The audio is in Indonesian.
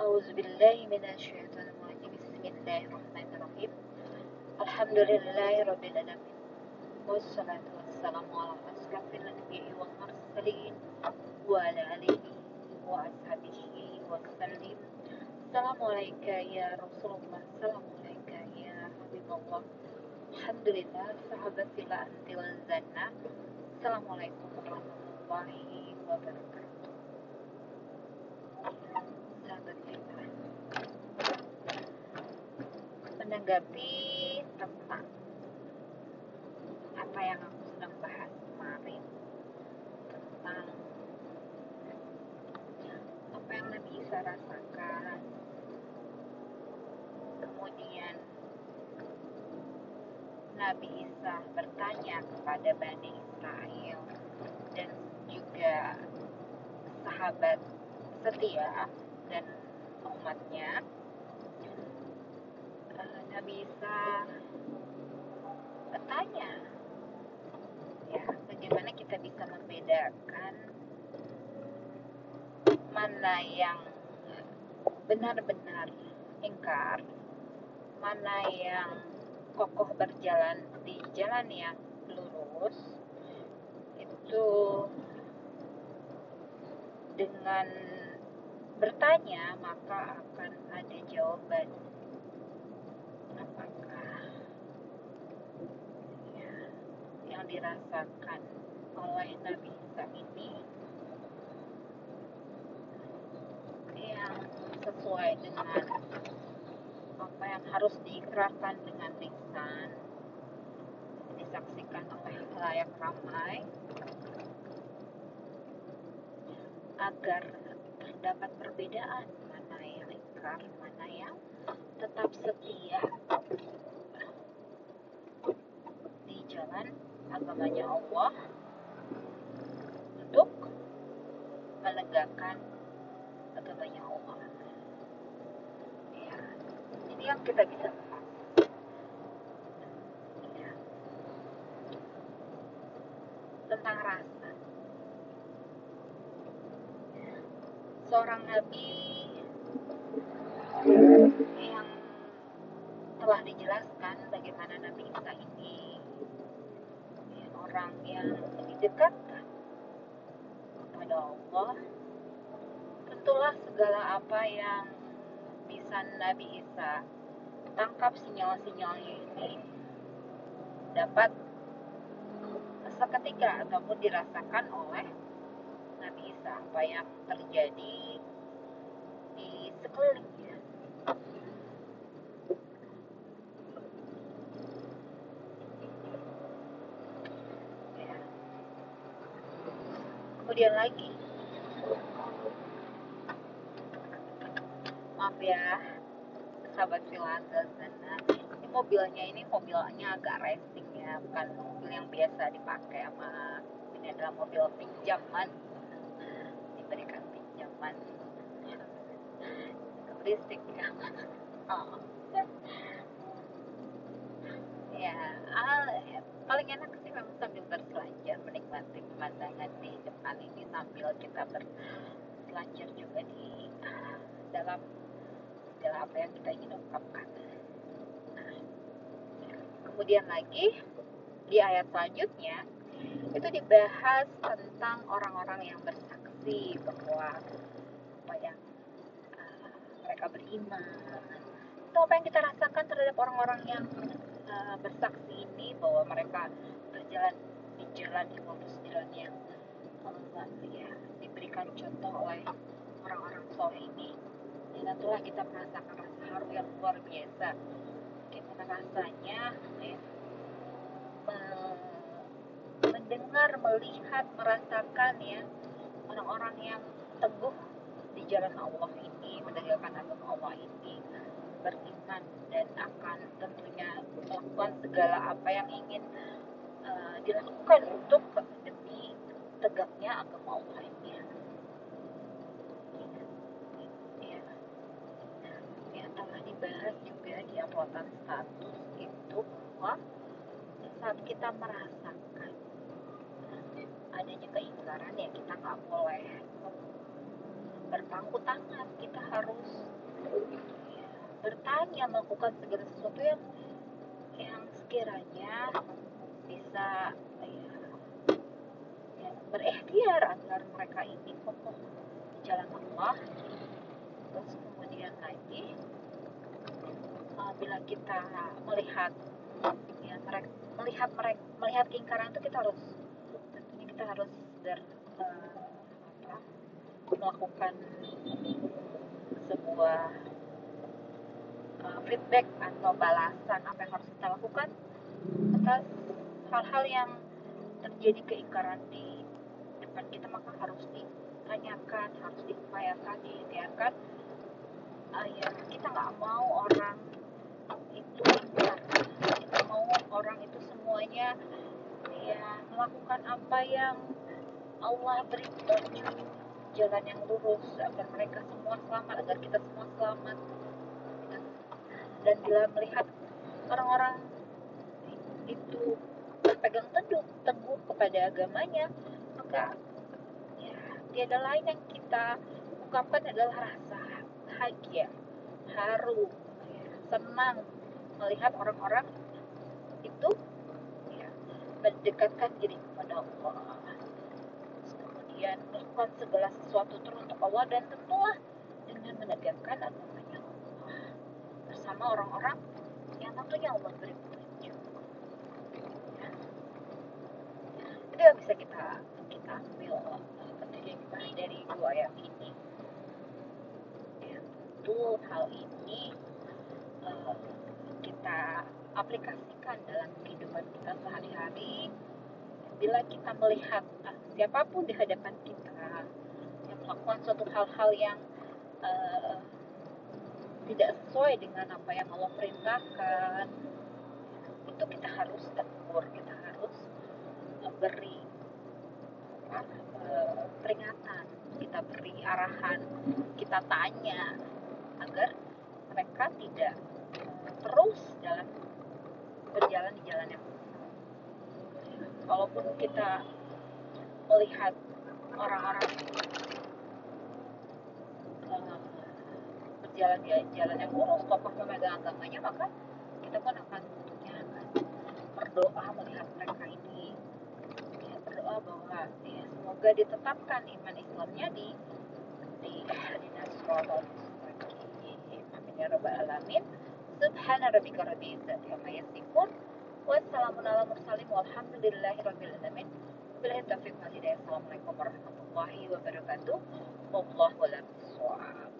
أعوذ بالله من الشيطان الرجيم. بسم الله الرحمن الرحيم. الحمد لله رب العالمين. والصلاة والسلام على أشرف الأنبياء والمرسلين وعلى آله وأصحابه وسلم السلام عليك يا رسول الله. السلام عليك يا حبيب الله. الحمد لله sahabat bila antil zana Assalamualaikum warahmatullahi wabarakatuh sahabat menanggapi tentang apa yang aku sedang bahas kemarin. Tentang apa yang Nabi Isa rasakan. Kemudian Nabi Isa bertanya kepada Bani Israel. Dan juga sahabat setia dan umatnya Eh, Nabi Isa bertanya. Ya bagaimana kita bisa membedakan mana yang benar-benar ingkar mana yang kokoh berjalan di jalan yang lurus? Itu dengan bertanya maka akan ada jawaban apakah ya, yang dirasakan oleh Nabi Isa ini yang sesuai dengan apa yang harus diikrarkan dengan lisan. Disaksikan oleh layak ramai. Agar terdapat perbedaan ikrar mana yang tetap setia. Di jalan agamanya Allah. Untuk menegakkan agamanya Allah. Ya ini yang kita bisa ya. tentang rasa. Seorang nabi yang telah dijelaskan bagaimana Nabi Isa ini orang yang didekatkan kepada Allah. Tentulah segala apa yang bisa Nabi Isa tangkap sinyal-sinyalnya ini dapat seketika ataupun dirasakan oleh Nabi Isa. Apa yang terjadi di sekelilingnya ya. Kemudian lagi. Maaf ya sahabat freelancer sana ini mobilnya ini mobilnya agak racing ya bukan mobil yang biasa dipakai sama ini adalah mobil pinjaman. Diberikan pinjaman. Berisik ya. Oh. ya, ah, ya paling enak sih memang sambil berselancar menikmati pemandangan di depan ini sambil kita berselancar juga di ah, dalam segala apa yang kita ingin ungkapkan. Nah, kemudian lagi di ayat selanjutnya itu dibahas tentang orang-orang yang bersaksi bahwa apa yang uh, mereka beriman atau apa yang kita rasakan terhadap orang-orang yang uh, bersaksi ini bahwa mereka berjalan yang lurus jalan yang Allah ya. Diberikan contoh oleh orang-orang soleh ini. Dan tentulah kita merasakan rasa haru yang luar biasa. Gimana rasanya ya, me- mendengar, melihat, merasakan ya orang-orang yang teguh di jalan Allah ini, menegakkan agama Allah ini, beriman dan akan tentunya melakukan segala apa yang ingin uh, dilakukan untuk demi tegaknya agama Allah ini. Ya, ya telah dibahas juga di uploadan status itu bahwa saat kita merasakan adanya keingkaran ya kita nggak boleh ber berpangku tangan kita harus ya, bertanya melakukan segala sesuatu yang yang sekiranya bisa ya, ya, berikhtiar agar mereka ini kokoh di jalan Allah. Terus kemudian lagi bila kita melihat ya mereka melihat mereka melihat keingkaran itu kita harus tentunya kita harus ber, melakukan sebuah uh, feedback atau balasan apa yang harus kita lakukan atas hal-hal yang terjadi keingkaran di depan kita maka harus ditanyakan harus diupayakan diikhtiarkan. Uh, ya kita nggak mau orang itu kita mau orang itu semuanya ya melakukan apa yang Allah beri petunjuk jalan yang lurus agar mereka semua selamat agar kita semua selamat. Dan bila melihat orang-orang itu berpegang teguh teguh kepada agamanya maka ya tiada lain yang kita ungkapkan adalah rasa bahagia haru ya, senang melihat orang-orang itu ya, mendekatkan diri kepada Allah. Kemudian melakukan segala sesuatu teruntuk Allah dan tentulah dengan menegakkan agamanya Allah bersama orang-orang yang tentunya Allah beri petunjuk ya. Yang bisa kita kita ambil petunjuk dari dua ayat ini. Ya, tentu hal ini uh, kita aplikasikan dalam kehidupan kita sehari-hari. Bila kita melihat uh, siapa pun di hadapan kita yang melakukan suatu hal-hal yang uh, tidak sesuai dengan apa yang Allah perintahkan itu kita harus tegur kita beri uh, peringatan. Kita beri arahan kita tanya agar mereka tidak terus dalam berjalan di jalan yang kalaupun kita melihat orang-orang uh, berjalan di jalan yang lurus, kokoh memegang agamanya, maka kita pun akan tentunya akan berdoa melihat mereka ini, berdoa bahwa ya, semoga ditetapkan iman Islamnya di di dinas Amin ya rabbal alamin. Subhana rabbika rabbil izzati amma yasifun. Ala mursalin walhamdulillahi rabbil alamin. Wabillahi taufiq wal hidayah. Assalamualaikum warahmatullahi wabarakatuh. Wallahu a'lam.